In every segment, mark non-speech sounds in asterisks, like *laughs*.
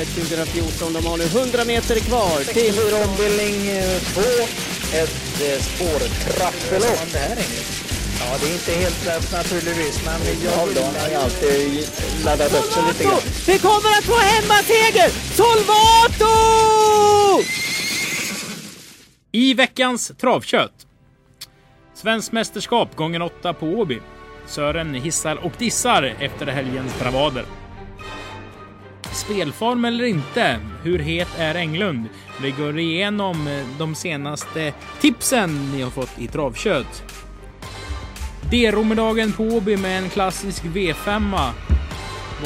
Elitloppet 2014. De har nu 100 meter kvar till... 64 ombildning 2. Ett eh, spårtrappelopp. Ja, det är inte helt lätt naturligtvis, men jag har alltid laddat upp sig lite grann. Vi kommer att få hemmaseger! Solvato! I veckans travkött. Svenskt mästerskap gånger 8 på Åby. Sören hissar och dissar efter helgens bravader. Spelform eller inte? Hur het är Englund? Vi går igenom eh, de senaste tipsen ni har fått i travkött. D-romedagen på Åby med en klassisk V5.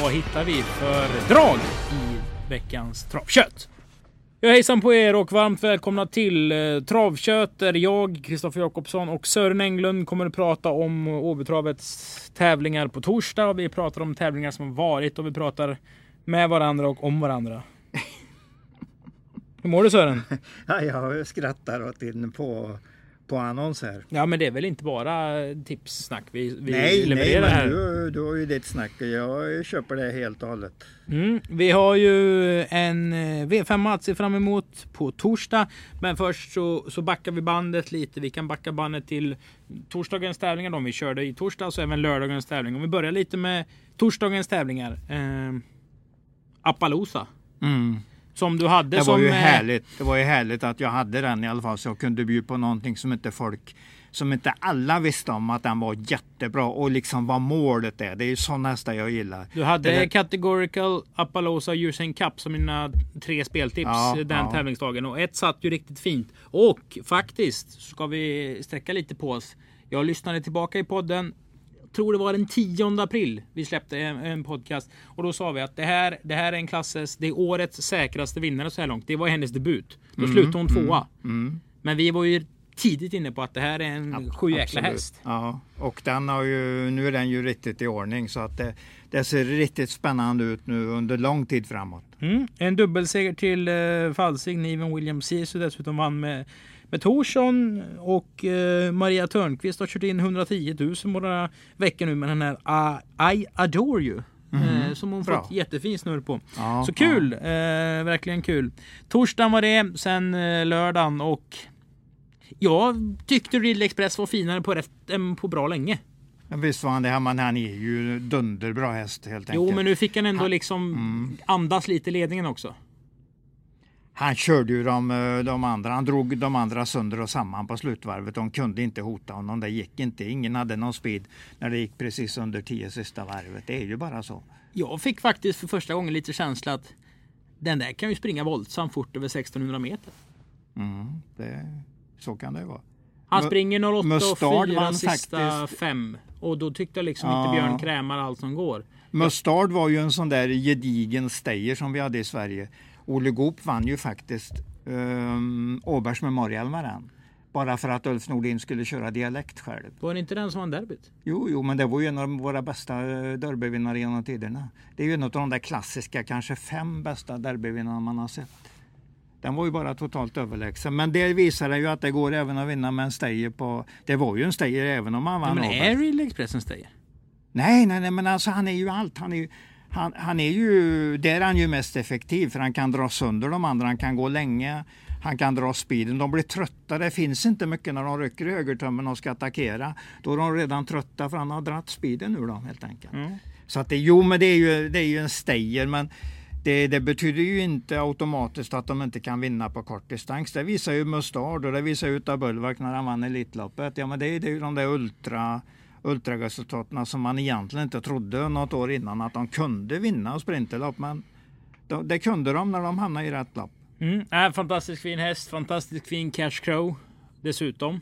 Vad hittar vi för drag i veckans travkött? Ja, hejsan på er och varmt välkomna till eh, Travkött där jag, Kristoffer Jakobsson och Sören Englund kommer att prata om Åbytravets tävlingar på torsdag. Vi pratar om tävlingar som varit och vi pratar med varandra och om varandra. Hur mår du Sören? *laughs* Ja, jag skrattar åt din på, på annons här. Ja, men det är väl inte bara tipssnack vi, vi nej, nej, levererar men här. du, du har ju ditt snack. Jag köper det helt och hållet. Mm, vi har ju en eh, V5 att se fram emot på torsdag. Men först så, så backar vi bandet lite. Vi kan backa bandet till torsdagens tävlingar. De vi körde i torsdags och även lördagens tävling. Om vi börjar lite med torsdagens tävlingar. Eh, Appaloosa. Som du hade Det som... var ju eh, härligt. Det var ju härligt att jag hade den i alla fall så jag kunde bjuda på någonting som inte folk som inte alla visste om att den var jättebra och liksom vad målet är. Det är ju sådana hästar jag gillar. Du hade Det Categorical, Appaloosa och Usain Cup som mina tre speltips Ja, den ja. tävlingsdagen. Och ett satt ju riktigt fint. Och faktiskt ska vi sträcka lite på oss. Jag lyssnade tillbaka i podden. Tror det var den 10 april vi släppte en, en podcast. Och då sa vi att det här, det här är en klasses, det är årets säkraste vinnare så här långt. Det var hennes debut. Då Mm, slutade hon tvåa. Men vi var ju tidigt inne på att det här är en sju jäkla häst. Ja, och den har ju, nu är den ju riktigt i ordning så att det, det ser riktigt spännande ut nu under lång tid framåt. Mm. En dubbelseger till eh, Falsing. Niven Williams Sisu dessutom vann med, med Torsson och eh, Maria Törnqvist har kört in 110 000 några veckor nu med den här I, I Adore You. Eh, som hon Bra. fått jättefin snurr på. Ja, Så kul! Eh, verkligen kul. Torsdagen var det, sen eh, lördagen och jag tyckte Ridley Express var finare på, rätt, än på bra länge. Ja, Visst var han det, men han är ju dunderbra häst helt enkelt. Jo, men nu fick han ändå liksom Mm. andas lite i ledningen också. Han körde ju de, eh, de andra, han drog de andra sönder och samman på slutvarvet. De kunde inte hota honom, det gick inte. Ingen hade någon speed när det gick precis under 10 sista varvet. Det är ju bara så. Jag fick faktiskt för första gången lite känsla att den där kan ju springa våldsamt fort över 1600 meter. Mm, det, så kan det vara. Han springer 08 och Mustard 4 vann sista faktiskt- fem. Och då tyckte jag liksom Ja. inte Björn krämar allt som går. Mustard var ju en sån där gedigen stayer som vi hade i Sverige. Olle Goop vann ju faktiskt um, Åbergs Memorial med den. Bara för att Ulf Nordin skulle köra dialekt själv. Var det inte den som vann derbyt? Jo, jo, men det var ju en av våra bästa eh, derbyvinnare genom tiderna. Det är ju en av de där klassiska, kanske fem bästa derbyvinnarna man har sett. Den var ju bara totalt överlägsen. Men det visar ju att det går även att vinna med en stayer på... Det var ju en stayer även om Ja, vann men Åbergs. är Ridley Express en stayer? Nej, nej, nej, men alltså han är ju allt. Han är ju, han, han är ju, där är han ju mest effektiv för han kan dra sönder de andra, han kan gå länge, han kan dra speeden. De blir trötta, det finns inte mycket när de rycker i högertummen och ska attackera. Då är de redan trötta för han har dratt speeden ur dem helt enkelt. Så att det, jo, men det är ju, det är ju en stayer, men det, det betyder ju inte automatiskt att de inte kan vinna på kort distans. Det visar ju Mustard och det visar ju Utav Bulwark när han vann Elitloppet. Ja, men det, är- det är ju de där ultra ultraresultaten som man egentligen inte trodde något år innan att de kunde vinna sprinterlopp. Men de, det kunde de när de hamnade i rätt lopp. Mm. Äh, fantastiskt fin häst, fantastiskt fin cash crow. Dessutom.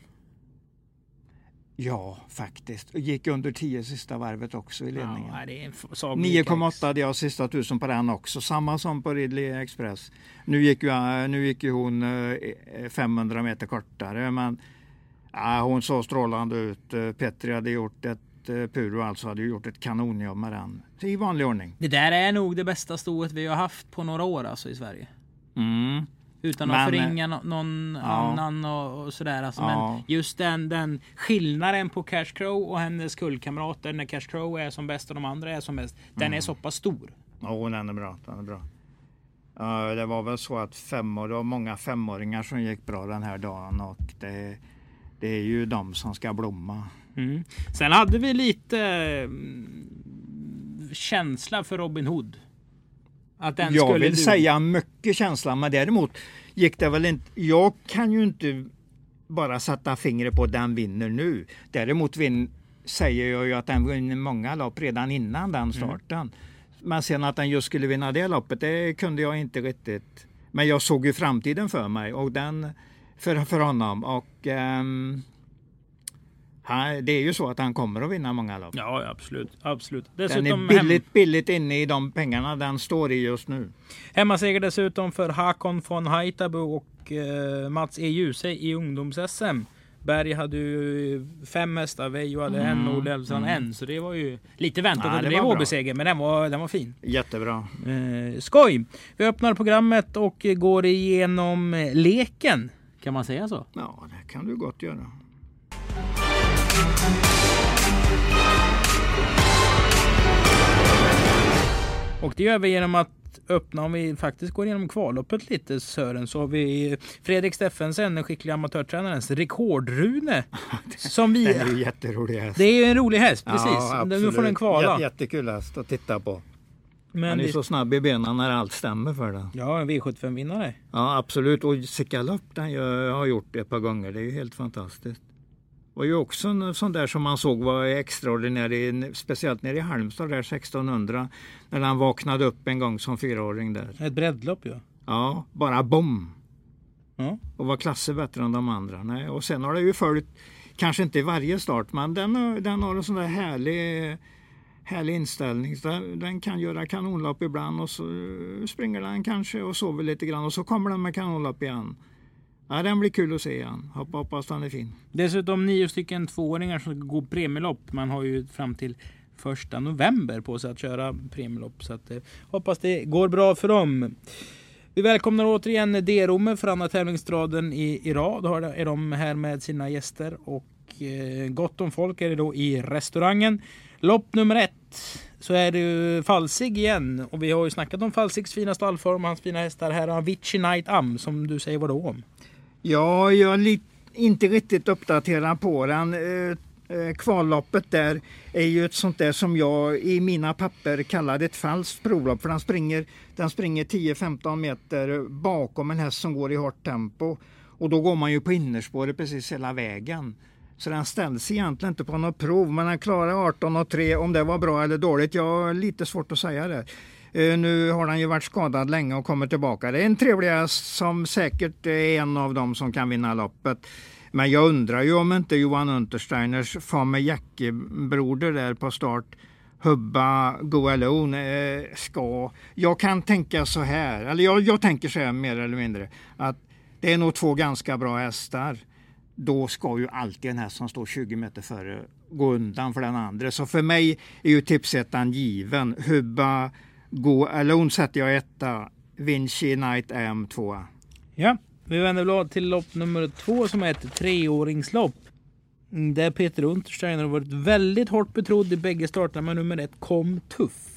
Ja, faktiskt. Gick under 10 sista varvet också i ledningen. Ja, det är en f- sagolik 9,8 hade jag sista tusen på den också. Samma som på Ridley Express. Nu gick ju, nu gick ju hon eh, 500 meter kortare. Men ja, hon såg strålande ut. Eh, Petri hade gjort ett, eh, Puro alltså hade gjort ett kanonjobb med den. I vanlig ordning. Det där är nog det bästa stoet vi har haft på några år alltså i Sverige. Mm. Utan att Men- förringa no någon Ja. annan och, och sådär. Alltså, Ja. Men just den, den skillnaden på Cash Crow och hennes kullkamrater när Cash Crow är som bäst och de andra är som bäst. Den Mm. är så pass stor. Ja, den är bra. Den är bra. Ja, det var väl så att femmor, det var många femåringar som gick bra den här dagen och det, det är ju de som ska blomma. Mm. Sen hade vi lite mm, känsla för Robin Hood. Att den jag skulle vill du- säga mycket känsla, men däremot gick det väl inte. Jag kan ju inte bara sätta fingret på den vinner nu. Däremot vin, säger jag ju att den vinner många lopp redan innan den starten. Men sen att den just skulle vinna det loppet, det kunde jag inte riktigt. Men jag såg ju framtiden för mig och den för, för honom och ehm, han, det är ju så att han kommer att vinna många lopp. Ja, absolut. absolut. Den Dessutom är hem, billigt, billigt inne i de pengarna den står i just nu. hemmaseger dessutom för Hakon von Haitabo och eh, Mats E. Djuse i ungdoms-SM. Berg hade ju fem hästar, Veijo hade en och Elfstrand en. Så det var ju lite väntat Ja, att det blev. OB-seger. Men den var, den var fin. Jättebra. Eh, skoj! Vi öppnar programmet och går igenom leken. Kan man säga så? Ja, det kan du gott göra. Och det gör vi genom att öppna, om vi faktiskt går igenom kvalloppet lite Sören, så har vi Fredrik Steffensen, den skickliga amatörtränarens rekordrune. *laughs* Som vi... Det är ju jätterolig häst. Det är ju en rolig häst, precis. Ja, nu får den kvala. Jät- Jättekul häst att titta på. Men Han är det, så snabb i benen när allt stämmer för den. ja, en V75-vinnare. Ja, absolut. Och Sikalopp den jag har gjort ett par gånger. Det är ju helt fantastiskt. var ju också en sån där som man såg var extraordinär, speciellt nere i Halmstad där 1600. När han vaknade upp en gång som fyraåring där. Ett breddlopp ju. Ja, bara bom! Ja. Och var klasser bättre än de andra. Nej, och sen har det ju följt, kanske inte i varje start, men den, den har en sån där härlig, härlig inställning. Den, den kan göra kanonlopp ibland och så eh, springer den kanske och sover lite grann och så kommer den med kanonlopp igen. Ja, den blir kul att se igen. Hoppas, Hoppas den är fin. Dessutom nio stycken tvååringar som ska gå premielopp. Man har ju fram till första november på sig att köra premielopp. Så att, eh, hoppas det går bra för dem. Vi välkomnar återigen D-Romme för andra tävlingsraden i, i rad. Då är de här med sina gäster och eh, gott om folk är det då i restaurangen. Lopp nummer ett så är det ju Falsig igen och vi har ju snackat om Falsigs fina stallform och hans fina hästar. Här har han Vici Night Am som du säger vadå om? Ja, jag är inte riktigt uppdaterad på den. Eh, eh, kvalloppet där är ju ett sånt där som jag i mina papper kallade ett falskt provlopp. För den springer, den springer 10-15 meter bakom en häst som går i hårt tempo. Och då går man ju på innerspåret precis hela vägen. Så den ställs egentligen inte på något prov, men den klarade 18 och 3. Om det var bra eller dåligt, jag har lite svårt att säga det. Eh, nu har han ju varit skadad länge och kommer tillbaka. Det är en trevlig häst som säkert är en av dem som kan vinna loppet. Men jag undrar ju om inte Johan Untersteiners Fame Jacke-broder där på start Hubba Go Alone eh, ska... Jag kan tänka så här, eller jag, jag tänker så här mer eller mindre, att det är nog två ganska bra hästar. Då ska ju alltid den här som står 20 meter före gå undan för den andra. Så för mig är ju tipsettan given. Hubba Go Alone sätter jag etta. Vinci Knight AM tvåa. Ja, vi vänder blad till lopp nummer två som är ett treåringslopp. Där Peter Untersteiner har varit väldigt hårt betrodd i bägge starterna men nummer ett kom tuff.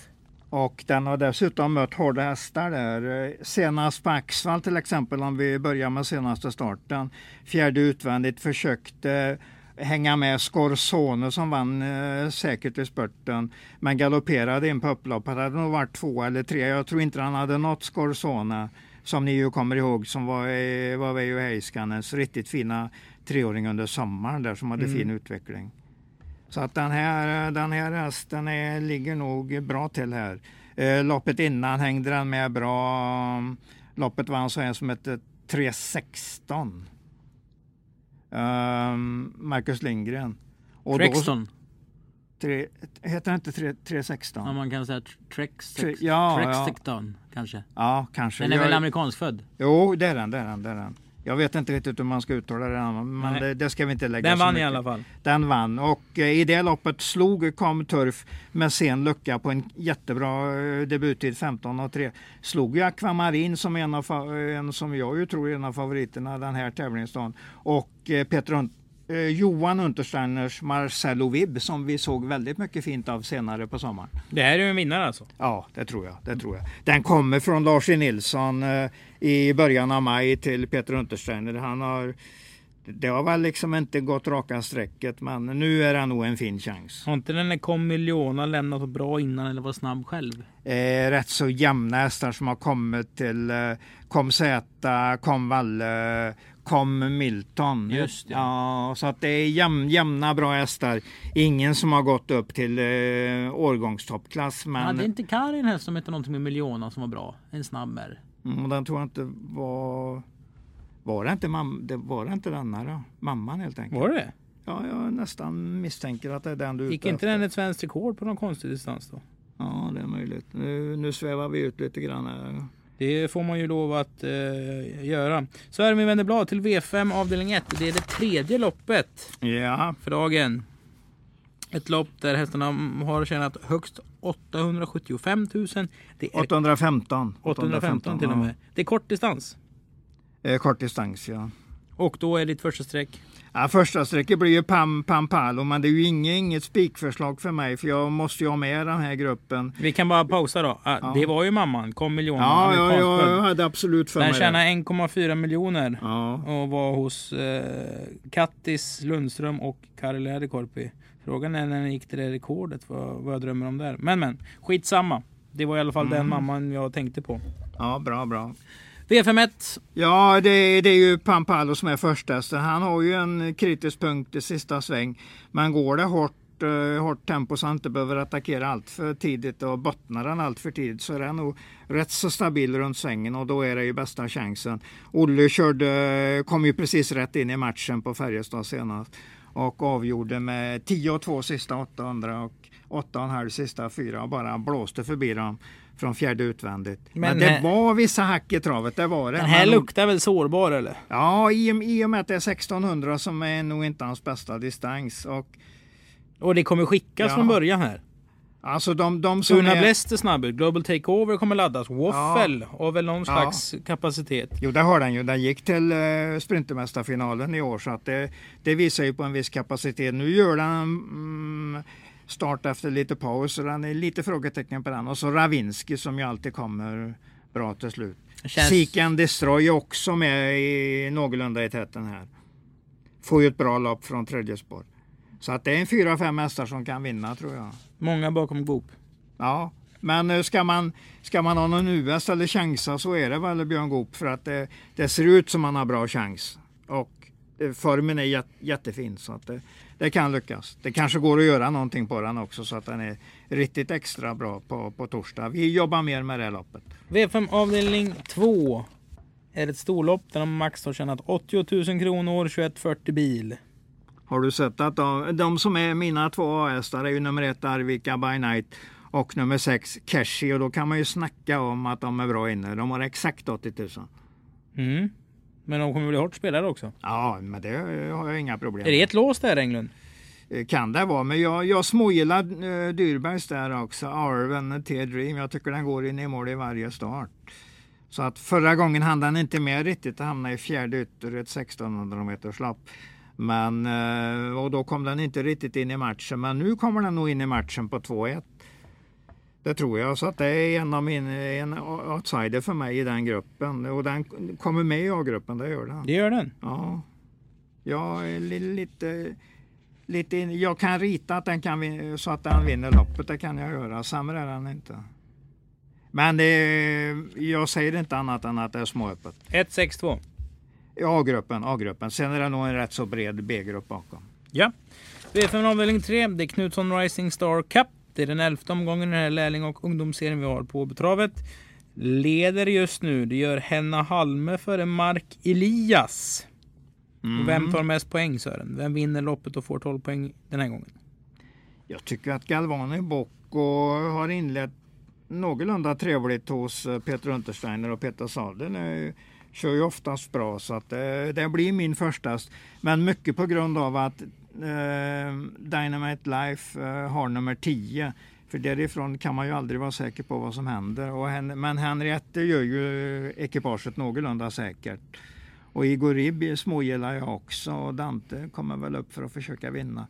Och den har dessutom mött hårda hästar där. Senast på Axvall till exempel, om vi börjar med senaste starten. Fjärde utvändigt försökte hänga med Scorsone som vann eh, säkert i spurten. Men galopperade in på upploppet. Det hade nog varit två eller tre. Jag tror inte han hade nått Scorsone. Som ni ju kommer ihåg som var, var Veijo Heiskanens riktigt fina treåring under sommaren där som hade fin utveckling. Så att den här, den här hästen är, ligger nog bra till här. Eh, loppet innan hängde den med bra. Loppet vann så en som hette 3.16. Um, Marcus Lindgren. Och då- Trexton. tre, heter den inte 3 3.16? Ja, man kan säga Trex, Tre- ja, ja. Trexton kanske. Ja, kanske. Den är Jag- väl amerikansk född? Jo, det är den, det är den, det är den. Jag vet inte riktigt hur man ska uttala den, men det, det ska vi inte lägga Den vann i mycket. alla fall. Den vann och eh, i det loppet slog Kom Turf med sen lucka på en jättebra eh, debuttid 15 och 3. Slog ju Aquamarin som en, av, fa- en som jag ju tror är en av favoriterna den här tävlingsdagen. Och eh, Peter Un- eh, Johan Untersteiners Marcello Vibb som vi såg väldigt mycket fint av senare på sommaren. Det här är en vinnare alltså. Ja, det tror jag. Det tror jag. Den kommer från Lars E. Nilsson eh, i början av maj till Peter Untersteiner. Han har, det har väl liksom inte gått raka strecket men nu är det nog en fin chans. Har inte den där kom Miliona lämnat bra innan eller var snabb själv? Eh, rätt så jämna hästar som har kommit till eh, Kom Zäta, Kom Valle, Kom Milton. Just det. Ja, så att det är jäm, jämna bra hästar. Ingen som har gått upp till eh, årgångstoppklass. Men Hade inte Karin häst som hette någonting med Miliona som var bra? En snabb R. mm, den tror jag inte var... Var det inte, mam, det var det inte denna då? Mamman helt enkelt. Var det Ja, jag nästan misstänker att det är den du är Gick inte efter. den ett svenskt rekord på någon konstig distans då? Ja, det är möjligt. Nu, nu svävar vi ut lite grann här. Det får man ju lov att eh, göra. Så är det med Wennerblad till V5 avdelning 1. Det är det tredje loppet Ja, för dagen. Ett lopp där hästarna har tjänat högst 875 000. Det är 815. 815 till och med. Det är kort distans. Eh, Kort distans, ja. Och då är ditt första streck. Ja, första strecket blir ju Pam Pam Palo, men det är ju inget, inget spikförslag för mig för jag måste ju ha med den här gruppen. Vi kan bara pausa då. Ah, Ja. Det var ju mamman. Kom miljoner. Ja, ja, ja, jag hade absolut för Den mig det. tjänar 1,4 miljoner. Ja, och var hos eh, Kattis Lundström och Kari Läderkorpi. Frågan är när den gick till det rekordet, vad, vad jag drömmer om där. Men men, skitsamma. Det var i alla fall den Mm. mamman jag tänkte på. ja, bra, bra. V51. Ja, det, det är ju Pampalo som är första. Han har ju en kritisk punkt i sista sväng. Men går det hårt, eh, hårt tempo så han inte behöver attackera allt för tidigt och bottnar han allt för tidigt så är han nog rätt så stabil runt svängen och då är det ju bästa chansen. Olle körde, kom ju precis rätt in i matchen på Färjestad senast och avgjorde med 10 och 2 sista 800 och 8,5 sista 4 och bara blåste förbi dem från fjärde utvändigt. Men, Men det här- var vissa hack i travet, det var det. Den här Men- luktar väl sårbar eller? Ja, i, i och med att det är 1600 som är nog inte hans bästa distans. Och, Och det kommer skickas Ja. från början här. alltså de, de som Una är... Blest är snabb ut. Global Takeover kommer laddas. Waffle har väl någon Ja. slags kapacitet. Jo, det har den ju. Den gick till eh, Sprintermästarfinalen i år så att det, det visar ju på en viss kapacitet. Nu gör den mm, start efter lite paus så den är lite frågetecken på den. Och så Ravinski som ju alltid kommer bra till slut. Känns- Seek and Destroy är också med i, någorlunda i täten här. Får ju ett bra lopp från tredje spår. Så att det är en fyra, fem hästar som kan vinna tror jag. Många bakom Goop. Ja, men eh, ska man, ska man ha någon US eller chansa så är det väl Björn Goop för att det, det ser ut som man har bra chans. Och eh, formen är jät, jättefin så att det, det kan lyckas. Det kanske går att göra någonting på den också så att den är riktigt extra bra på, på torsdag. Vi jobbar mer med det loppet. V5 avdelning 2 är ett storlopp där de max har tjänat 80 000 kronor, 2140 bil. Har du sett att de, de som är mina två A-hästar är ju nummer ett Arvika by Night och nummer sex Keshi och då kan man ju snacka om att de är bra inne. De har exakt 80 000. Mm. Men de kommer bli hårt spelade också. Ja, men det har jag inga problem Är det ett lås där Englund? Eh, Kan det vara, men jag, jag smågillar uh, Dyrbergs där också. Arven T-Dream. Jag tycker den går in i mål i varje start. Så att förra gången hann den inte med riktigt. Den hamnade i fjärde ytter ett 1600 meters lopp. Men, eh, och då kom den inte riktigt in i matchen. Men nu kommer den nog in i matchen på 2-1. Det tror jag. Så att det är en av min en outsider för mig i den gruppen. Och den kommer med i A-gruppen, det gör den. Det gör den. Ja, jag är li- lite, lite jag kan rita att den kan så att den vinner loppet. Det kan jag göra. Sämre är den inte. Men är, jag säger inte annat än att det är småöppet. 1-6-2. I A-gruppen, A-gruppen. Sen är det nog en rätt så bred B-grupp bakom. Ja. V5 avdelning 3. Det är Knutsson Rising Star Cup. Det är den elfte omgången i den här lärling och ungdomsserien vi har på betravet. Leder just nu. Det gör Henna Halme före Mark Elias. Och vem tar mest poäng Sören? Vem vinner loppet och får 12 poäng den här gången? Jag tycker att Galvani Bocco har inlett någorlunda trevligt hos eh, Peter Untersteiner och Peter Sadel. eh, Kör ju oftast bra så att det, det blir min första. Men mycket på grund av att eh, Eh, Dynamite Life eh, har nummer 10. För därifrån kan man ju aldrig vara säker på vad som händer. Och hen, men Henriette gör ju ekipaget någorlunda säkert. Och Igor Ribb smågillar jag också och Dante kommer väl upp för att försöka vinna.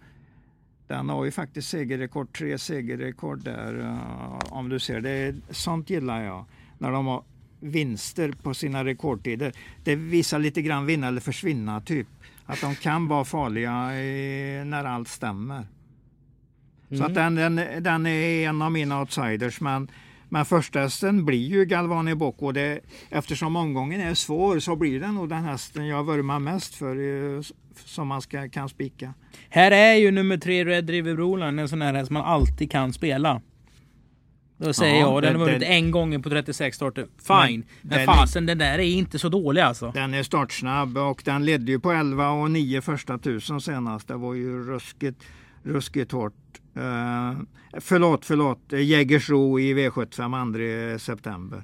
Den har ju faktiskt segerrekord, tre segerrekord där. Eh, om du ser det, sånt gillar jag. När de har vinster på sina rekordtider. Det visar lite grann vinna eller försvinna typ. Att de kan vara farliga när allt stämmer. Mm. Så att den, den, den är en av mina outsiders. Men, men första hästen blir ju Galvani Bocco. Det, eftersom omgången är svår så blir det nog den hästen jag vurmar mest för eh, som man ska, kan spika. Här är ju nummer tre Red River Broland en sån här häst man alltid kan spela. Då säger ja, jag, den har vunnit en gång på 36 starter. Fine. Men, men fasen, den där är inte så dålig alltså. Den är startsnabb och den ledde ju på 11 och 9 första tusen senast. Det var ju ruskigt, ruskigt hårt. Uh, förlåt, förlåt. Jägersro i V75 2 september.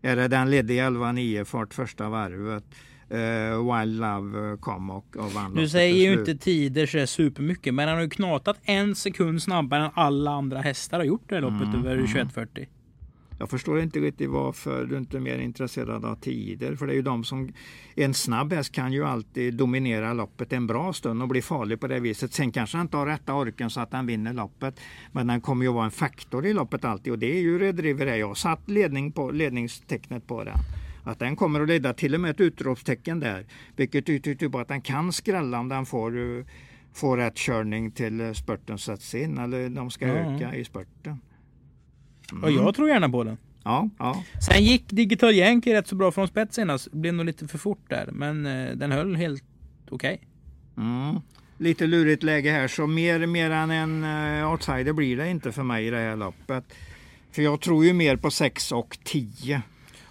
Det den ledde i 11-9 fart första varvet. Uh, Wild Love eh, kom och, och vann. Du säger ju inte tider så supermycket, men han har ju knatat en sekund snabbare än alla andra hästar har gjort det loppet mm, över mm. 2140. Jag förstår inte riktigt varför du inte är mer intresserad av tider. För det är ju de som... En snabb häst kan ju alltid dominera loppet en bra stund och bli farlig på det viset. Sen kanske han inte har rätta orken så att han vinner loppet. Men den kommer ju vara en faktor i loppet alltid och det är ju Redriver. Jag satt ledning på, ledningstecknet på den att den kommer att leda till och med ett utropstecken där. Vilket tyder på att den kan skrälla om den får, eh, får rätt körning till eh, spurten sätts in eller de ska mm. öka i spurten. Mm. Och jag tror gärna på den. Ja, ja. Sen gick Digital Yankee rätt så bra från spets senast. Blev nog lite för fort där. Men eh, den höll helt okej. Okay. Mm. Lite lurigt läge här så mer, mer än en uh, outsider blir det inte för mig i det här loppet. För jag tror ju mer på 6 och 10.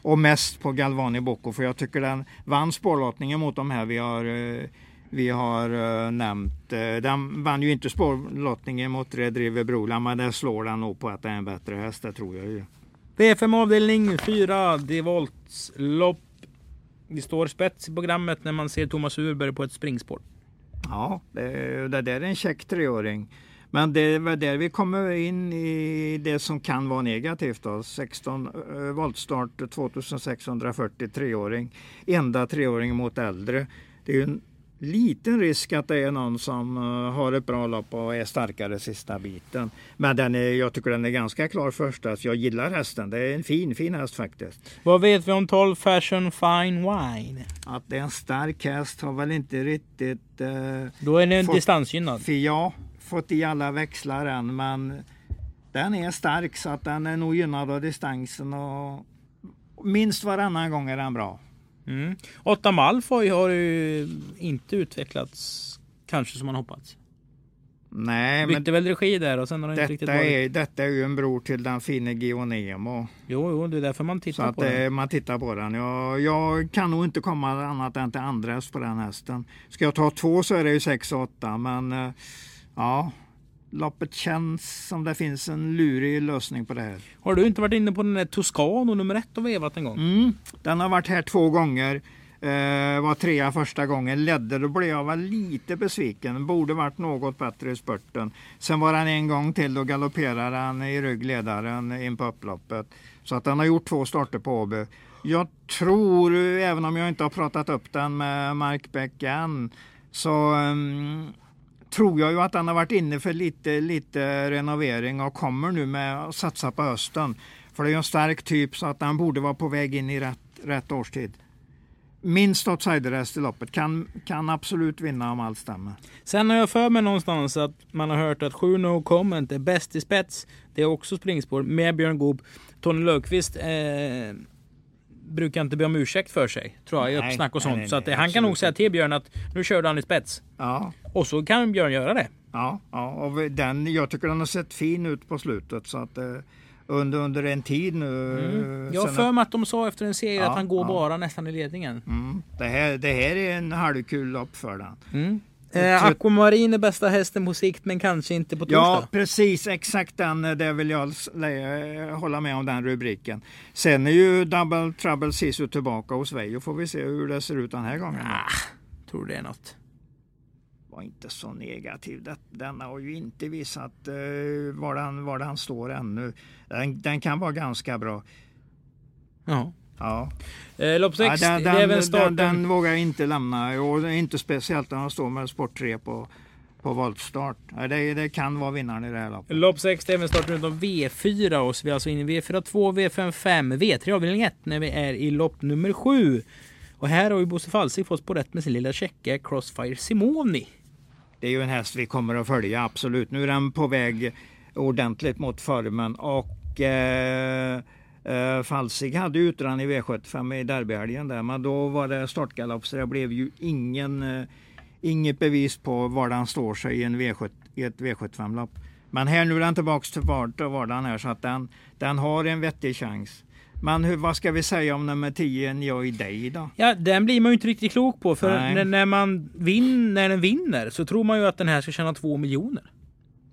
Och mest på Galvani Bocco för jag tycker den vann spårlottningen mot de här vi har, eh, vi har uh, nämnt. Uh, den vann ju inte spårlottningen mot Red River Broland men den slår den nog på att det är en bättre häst, det tror jag ju. V5 avdelning 4, Devolts lopp. Det står spets i programmet när man ser Thomas Urberg på ett springspår. Ja, det, det där är en check treåring. Men det är där vi kommer in i det som kan vara negativt. Då. 16 eh, voltstart 2640 treåring. Enda treåring mot äldre. Det är en liten risk att det är någon som uh, har ett bra lopp och är starkare sista biten. Men den är, jag tycker den är ganska klar första. Så jag gillar hästen. Det är en fin, fin häst faktiskt. Vad vet vi om 12 Fashion Fine Wine? Att det är en stark häst har väl inte riktigt... Uh, Då är den distansgynnad? Ja, fått i alla växlar än men den är stark så att den är nog gynnad av distansen och minst varannan gång är den bra. Mm. Åtta Malfoy har ju inte utvecklats kanske som man hoppats. Nej, Bytte väl regi där och sen har det inte riktigt varit... Är, detta är ju en bror till den fine Gionemo. Jo, jo, det är därför man tittar så på att, den. Man tittar på den. Jag, jag kan nog inte komma annat än till andra på den hästen. Ska jag ta två så är det ju sex och åtta, men eh, Ja, loppet känns som det finns en lurig lösning på det här. Har du inte varit inne på den där Toscano nummer ett och vevat en gång? Mm, den har varit här två gånger. Eh, var trea första gången, ledde. Då blev jag väl lite besviken. Borde varit något bättre i spurten. Sen var han en gång till och galopperade han i ryggledaren in på upploppet. Så att den har gjort två starter på Åby. Jag tror, även om jag inte har pratat upp den med Mark Beck än, så um, tror jag ju att han har varit inne för lite, lite renovering och kommer nu med att satsa på hösten. För det är ju en stark typ så att han borde vara på väg in i rätt, rätt årstid. Minst outsiderhäst i loppet. Kan, kan absolut vinna om allt stämmer. Sen har jag för mig någonstans att man har hört att 7 No Comment är bäst i spets. Det är också springspår med Björn Goop. Tony Löfqvist eh, brukar inte be om ursäkt för sig. Tror jag i uppsnack och sånt. Nej, nej, så att, han kan nog säga till Björn att nu kör du han i spets. Ja. Och så kan Björn göra det. Ja, ja och den, jag tycker den har sett fin ut på slutet. Så att, eh, under, under en tid nu. Mm. Jag har för mig att de sa efter en serie ja, att han går ja. bara nästan i ledningen. Mm. Det, här, det här är en halvkul lopp för den. Mm. Eh, Aquamarin är bästa hästen på sikt men kanske inte på torsdag. Ja precis, exakt den. Eh, det vill jag hålla med om den rubriken. Sen är ju Double Trouble Sisu tillbaka hos Vejo. Får vi se hur det ser ut den här gången. Ah, tror det är något. Var inte så negativ. Den har ju inte visat uh, var, den, var den står ännu. Den, den kan vara ganska bra. Ja. Ja. Eh, lopp 6, Ja, den, det är även starten. den, den vågar jag inte lämna. Och inte speciellt när de står med sport 3 på, på voltstart. Det, det kan vara vinnaren i det här loppet. Lopp 6, det är även starten utav V4 och så vi är alltså inne i V4 2, V5 5, V3 avdelning 1 när vi är i lopp nummer 7. Och här har ju Bosse Falsig fått på rätt med sin lilla checka Crossfire Simoni. Det är ju en häst vi kommer att följa, absolut. Nu är den på väg ordentligt mot formen och eh, eh, Falsig hade utran i V75 i derbyhelgen där, men då var det startgalopp så det blev ju ingen, eh, inget bevis på var den står sig i, en V7, i ett V75-lopp. Men här nu är den tillbaks till vart och vardagen här så att den, den har en vettig chans. Men hur, vad ska vi säga om nummer 10, Enjoy Day då? Ja, den blir man ju inte riktigt klok på för när, när, man vin, när den vinner så tror man ju att den här ska tjäna 2 miljoner.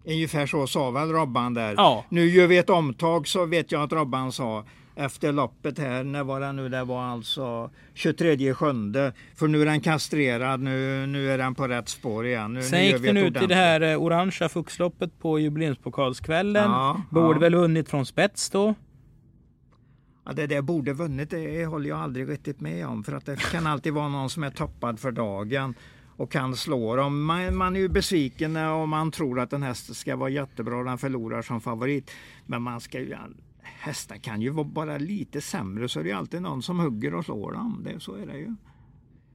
Ungefär så sa väl Robban där. Ja. Nu gör vi ett omtag så vet jag att Robban sa efter loppet här, när var det nu? Det var alltså 23 sjunde. För nu är den kastrerad, nu, nu är den på rätt spår igen. Nu, Sen nu gick den ut i det här eh, orangea fuxloppet på jubileumspokalskvällen. Ja, Borde ja. väl vunnit från spets då. Ja, det där borde vunnit, det håller jag aldrig riktigt med om. För att det kan alltid vara någon som är toppad för dagen och kan slå dem. Man, man är ju besviken om man tror att en häst ska vara jättebra och den förlorar som favorit. Men man ska ju, hästar kan ju vara bara lite sämre så är det ju alltid någon som hugger och slår dem. Det, så är det ju.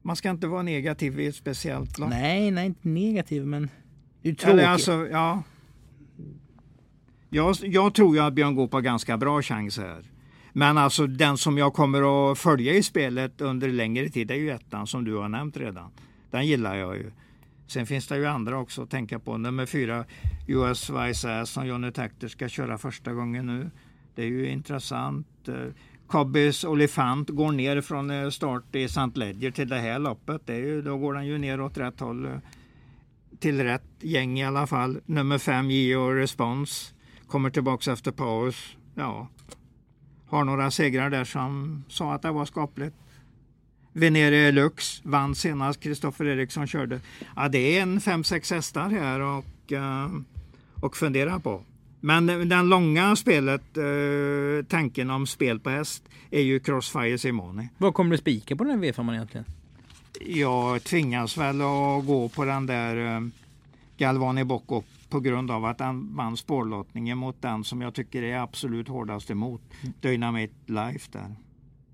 Man ska inte vara negativ i ett speciellt lopp. Nej, nej, inte negativ men... Eller alltså, ja. Jag, jag tror ju att Björn Goop har ganska bra chans här. Men alltså den som jag kommer att följa i spelet under längre tid är ju ettan som du har nämnt redan. Den gillar jag ju. Sen finns det ju andra också att tänka på. Nummer fyra, US Vice Ass som Johnny Takter ska köra första gången nu. Det är ju intressant. Eh, Cobbys Olifant går ner från eh, start i St. Ledger till det här loppet. Det är ju, då går den ju ner åt rätt håll. Eh, till rätt gäng i alla fall. Nummer fem, Geo Response. Kommer tillbaks efter paus. Ja, har några segrar där som sa att det var skapligt. Venere Lux vann senast, Kristoffer Eriksson körde. Ja, det är en 5-6 hästar här och, eh, och fundera på. Men den långa spelet, eh, tanken om spel på häst, är ju Crossfire Simone. Vad kommer du spika på den här V5 egentligen? Jag tvingas väl att gå på den där eh, Galvani Bocco på grund av att han vann spårlottningen mot den som jag tycker är absolut hårdast emot. Dynamite Life där.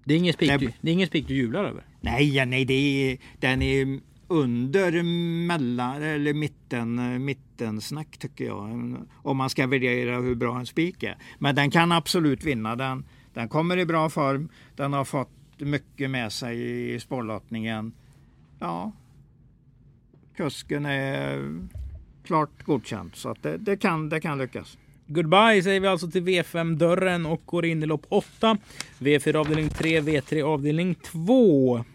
Det är ingen spik, du, det är ingen spik du jublar över. Nej, nej det är, den är under mellan eller mitten, mittensnack tycker jag. Om man ska värdera hur bra en spik är. Men den kan absolut vinna. Den, den kommer i bra form. Den har fått mycket med sig i spårlottningen. Ja, kusken är klart godkänd så att det, det, kan, det kan lyckas. Goodbye säger vi alltså till V5-dörren och går in i lopp 8. V4 avdelning 3, V3 avdelning 2.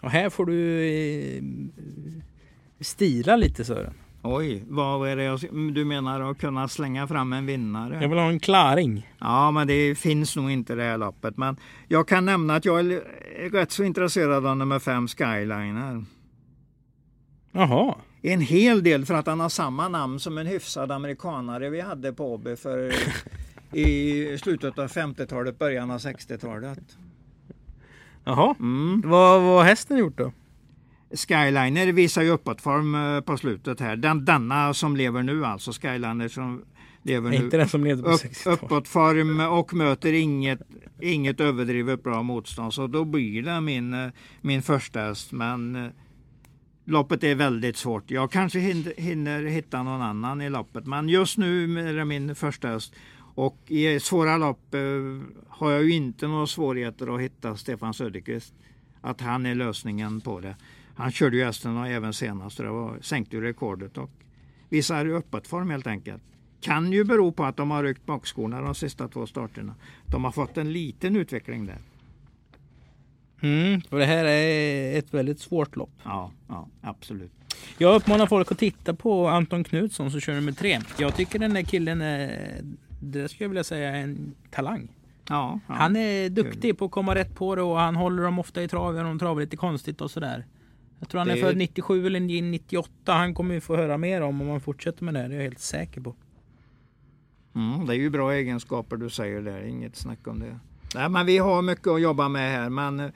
Och här får du eh, stila lite Sören. Oj, vad är det jag, du menar att kunna slänga fram en vinnare? Jag vill ha en klaring. Ja, men det finns nog inte det här loppet. Men jag kan nämna att jag är rätt så intresserad av nummer fem Skyliner. Jaha. En hel del för att han har samma namn som en hyfsad amerikanare vi hade på Åby för *laughs* i slutet av 50-talet, början av 60-talet. Jaha. Mm. Vad vad har hästen gjort då? Skyliner visar ju uppåtform eh, på slutet här. Den, denna som lever nu alltså, Skyliner som lever nu. Inte den som levde på upp, 60-talet. uppåtform och möter inget, inget överdrivet bra motstånd. Så då blir det min, eh, min första häst. Men eh, loppet är väldigt svårt. Jag kanske hinner, hitta någon annan i loppet. Men just nu är det min första häst. Och i svåra lopp eh, har jag ju inte några svårigheter att hitta Stefan Söderqvist. Att han är lösningen på det. Han körde ju hästen även senast. och Det var, sänkte ju rekordet och visar uppåtform helt enkelt. Kan ju bero på att de har ryckt bakskorna de sista två starterna. De har fått en liten utveckling där. Mm, för det här är ett väldigt svårt lopp. Ja, ja absolut. Jag uppmanar folk att titta på Anton Knutsson som kör nummer tre. Jag tycker den där killen är, det skulle jag vilja säga, en talang. Ja, ja. Han är duktig på att komma rätt på det och han håller dem ofta i trav. De travar lite konstigt och sådär. Jag tror han är är- född 97 eller 98. Han kommer ju få höra mer om om han fortsätter med det. här, Det är jag helt säker på. Mm, det är ju bra egenskaper du säger där, inget snack om det. Nej, men vi har mycket att jobba med här. Men eh,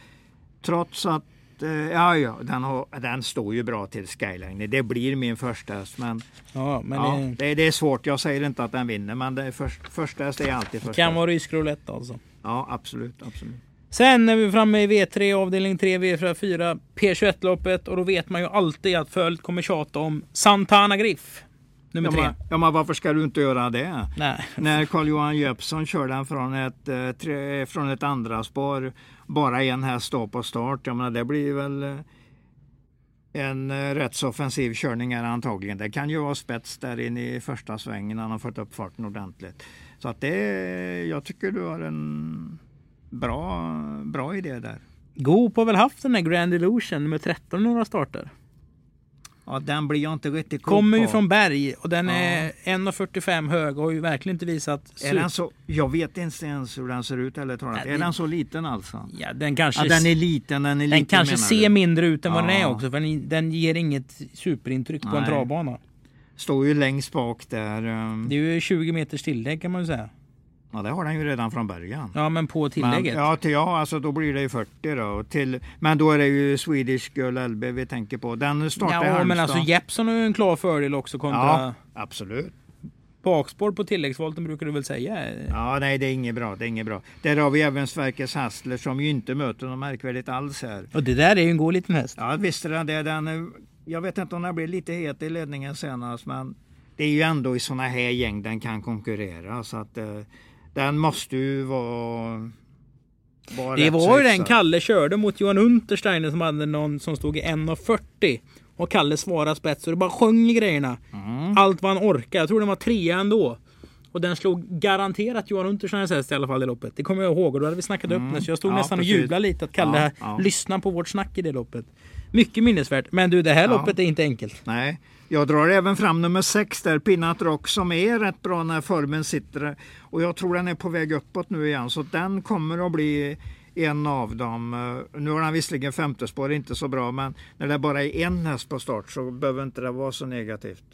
trots att eh, ja, ja, den, har, den står ju bra till Skyline. Det blir min första häst. Men, Ja, men ja, det det, det är svårt. Jag säger inte att den vinner. Men det är först, första häst är alltid första. kan vara rysk roulette alltså. Ja, absolut. absolut. Sen är vi framme i V3 avdelning 3 V4 P21-loppet och då vet man ju alltid att följt kommer tjata om Santana Griff. Nummer Ja, tre. men, ja, men varför ska du inte göra det? Nej. När Carl-Johan Jeppsson kör den från ett, eh, tre, från ett andra spår bara en häst står på start. Jag menar, det blir väl eh, en eh, rätt så offensiv körning här antagligen. Det kan ju vara spets där inne i första svängen när han har fått upp farten ordentligt. Så att det, jag tycker du har en bra, bra idé där. Goop har väl haft den där Grand Illusion nummer 13 några starter. Ja, den blir jag inte riktigt klok Kommer ju på. från Berg och den Ja. är 1,45 hög och har ju verkligen inte visat... Är den så, jag vet inte ens hur den ser ut eller talat. Nej, Är den så liten alltså? Ja, den kanske, Ja, den är liten, den är den liten kanske menar ser du? mindre ut än vad den är Ja. också. För den, den ger inget superintryck på en Nej. travbana. Står ju längst bak där. um, Det är ju 20 meters tillägg kan man ju säga. Ja, det har den ju redan från början. Ja, men på tillägget. Men, ja, till, ja, alltså då blir det ju 40 då. Till, men då är det ju Swedish Girl LB vi tänker på. Den startar i Ja, men Halmstad. alltså Jeppson har ju en klar fördel också kontra Ja, absolut. bakspår på tilläggsvolten brukar du väl säga? Ja, nej det är inget bra. Det är inget bra. Där har vi även Sverkers Hassler som ju inte möter något märkvärdigt alls här. Och det där är ju en god liten häst. Ja, visst är den det. Den, är- jag vet inte om den blir lite het i ledningen senast, men det är ju ändå i såna här gäng den kan konkurrera. Så att eh, den måste ju vara... vara Det var ju den. Kalle körde mot Johan Untersteiner som hade någon som stod i 1.40. Och Kalle svarade spets och det bara sjöng i grejerna. Mm. Allt vad han orkade. Jag tror den var trea ändå. Och den slog garanterat Johan Untersteiners häst i alla fall i loppet. Det kommer jag ihåg och då hade vi snackat upp det. Så jag stod Mm. Ja, nästan precis. och jublade lite att Kalle Ja, ja. lyssnade på vårt snack i det loppet. Mycket minnesvärt. Men du, det här loppet är inte enkelt. Nej, jag drar även fram nummer sex där, Pinnat Rock, som är rätt bra när formen sitter. Och jag tror den är på väg uppåt nu igen, så den kommer att bli en av dem. Eh, nu har han visserligen femte spår, inte så bra, men när det bara är en häst på start så behöver inte det vara så negativt.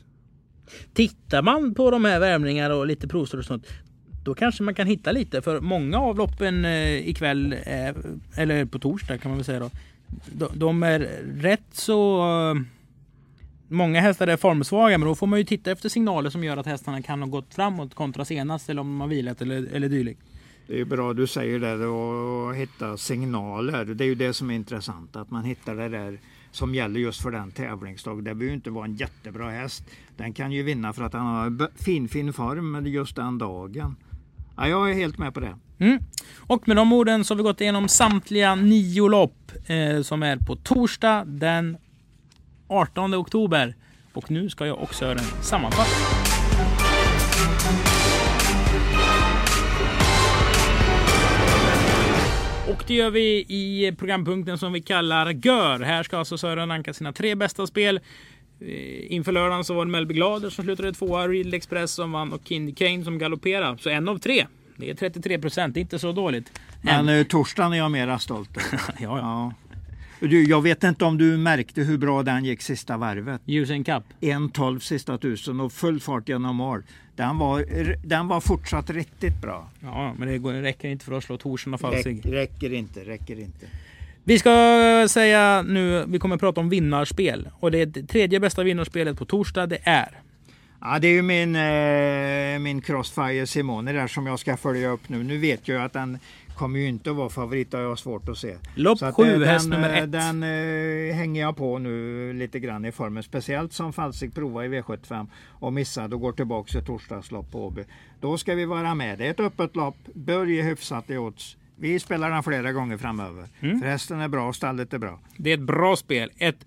Tittar man på de här värmningarna och lite provstart och sånt. Då kanske man kan hitta lite för många av loppen eh, ikväll, eh, eller på torsdag kan man väl säga då. De är rätt så... Många hästar är formsvaga men då får man ju titta efter signaler som gör att hästarna kan ha gått framåt kontra senast eller om de har vilat eller, eller dylikt. Det är bra du säger det och hitta signaler. Det är ju det som är intressant, att man hittar det där som gäller just för den tävlingsdag. Det behöver inte vara en jättebra häst. Den kan ju vinna för att han har fin fin form just den dagen. Ja, jag är helt med på det. Mm. Och med de orden så har vi gått igenom samtliga nio lopp eh, som är på torsdag den 18 oktober. Och nu ska jag också göra en sammanfattning. Och det gör vi i programpunkten som vi kallar GÖR. Här ska alltså Sören ranka sina tre bästa spel. Eh, Inför lördagen så var det Melby Glader som slutade tvåa, Riedel Express som vann och Kindy Kane som galopperade. Så en av tre. Det är 33 procent, det är inte så dåligt. Men eh, torsdagen är jag mera stolt över. *laughs* ja, ja. ja. Du, jag vet inte om du märkte hur bra den gick sista varvet. Usain Cup. 1.12 sista tusen och full fart genom mål. Den var, den var fortsatt riktigt bra. Ja, men det går- räcker inte för att slå Torsson och Falsig. Räck, räcker inte, räcker inte. Vi ska säga nu, vi kommer att prata om vinnarspel. Och det tredje bästa vinnarspelet på torsdag, det är... Ja, det är ju min, eh, min Crossfire Simone där som jag ska följa upp nu. Nu vet jag att den kommer ju inte att vara favorit, det har jag svårt att se. Lopp Så att, sju, eh, häst den, nummer eh, ett. Den eh, hänger jag på nu lite grann i formen. Speciellt som Falsig provar i V75 och missade och går tillbaka till torsdagslopp på Åby. Då ska vi vara med. Det är ett öppet lopp, bör ge hyfsat i odds. Vi spelar den flera gånger framöver. Mm. För hästen är bra och stallet är bra. Det är ett bra spel. Ett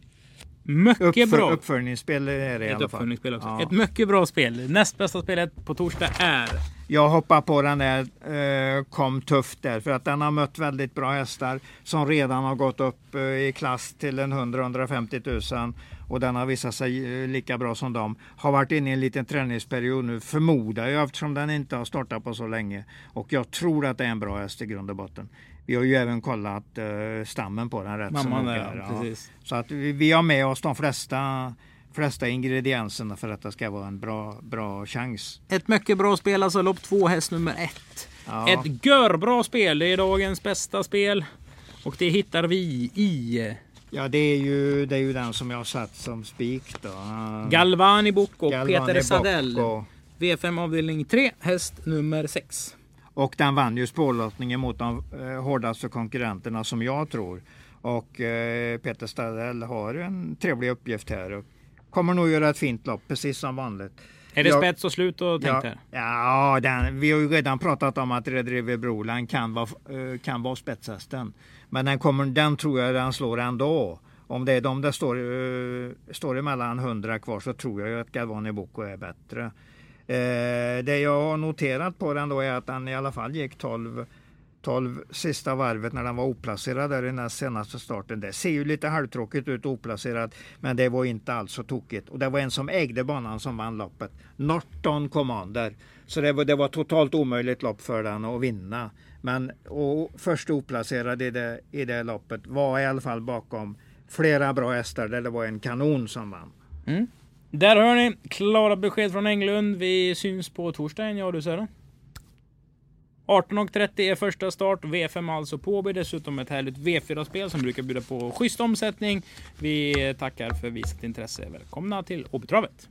mycket Uppför, bra... Uppföljningsspel är det i Ett alla fall. uppföljningsspel också. Ja. Ett mycket bra spel. Näst bästa spelet på torsdag är... Jag hoppar på den där, eh, kom tufft där, för att den har mött väldigt bra hästar som redan har gått upp eh, i klass till en 100-150 000 och den har visat sig eh, lika bra som dem. Har varit inne i en liten träningsperiod nu, förmodar jag, eftersom den inte har startat på så länge. Och jag tror att det är en bra häst i grund och botten. Vi har ju även kollat stammen på den rätt så Mamman noga ja. Så att vi, vi har med oss de flesta, flesta ingredienserna för att det ska vara en bra, bra chans. Ett mycket bra spel, alltså lopp två, häst nummer ett. Ja. Ett görbra spel. Det är dagens bästa spel. Och det hittar vi i Ja, det är ju, det är ju den som jag satt som spik då. Galvani Book och Galvani Peter Sadell. Bock V5 avdelning 3, häst nummer 6. Och, och den vann ju spårlottningen mot de eh, hårdaste konkurrenterna som jag tror. Och eh, Peter Stadell har en trevlig uppgift här. Och kommer nog göra ett fint lopp, precis som vanligt. Är det Jag- spets och slut och tänkt Ja, ja den, vi har ju redan pratat om att Rederive Broland kan vara, eh, kan vara spetshästen. Men den, kommer, den tror jag den slår ändå. Om det är de där står, eh, står emellan 100 kvar så tror jag ju att Galvani Boko är bättre. Eh, det jag har noterat på den då är att den i alla fall gick 12 12 sista varvet när den var oplacerad där i den senaste starten. Det ser ju lite halvtråkigt ut oplacerad men det var inte alls så tokigt. Och det var en som ägde banan som vann loppet. Norton Commander. Så det var, det var totalt omöjligt lopp för den att vinna. Men och först oplacerad i det, i det loppet var i alla fall bakom flera bra hästar där det var en kanon som vann. Mm. Där hör ni klara besked från Englund. Vi syns på torsdagen, ja du Sören. 18.30 är första start. V5 alltså på. Dessutom ett härligt V4-spel som brukar bjuda på schysst omsättning. Vi tackar för visat intresse. Välkomna till Åbytravet.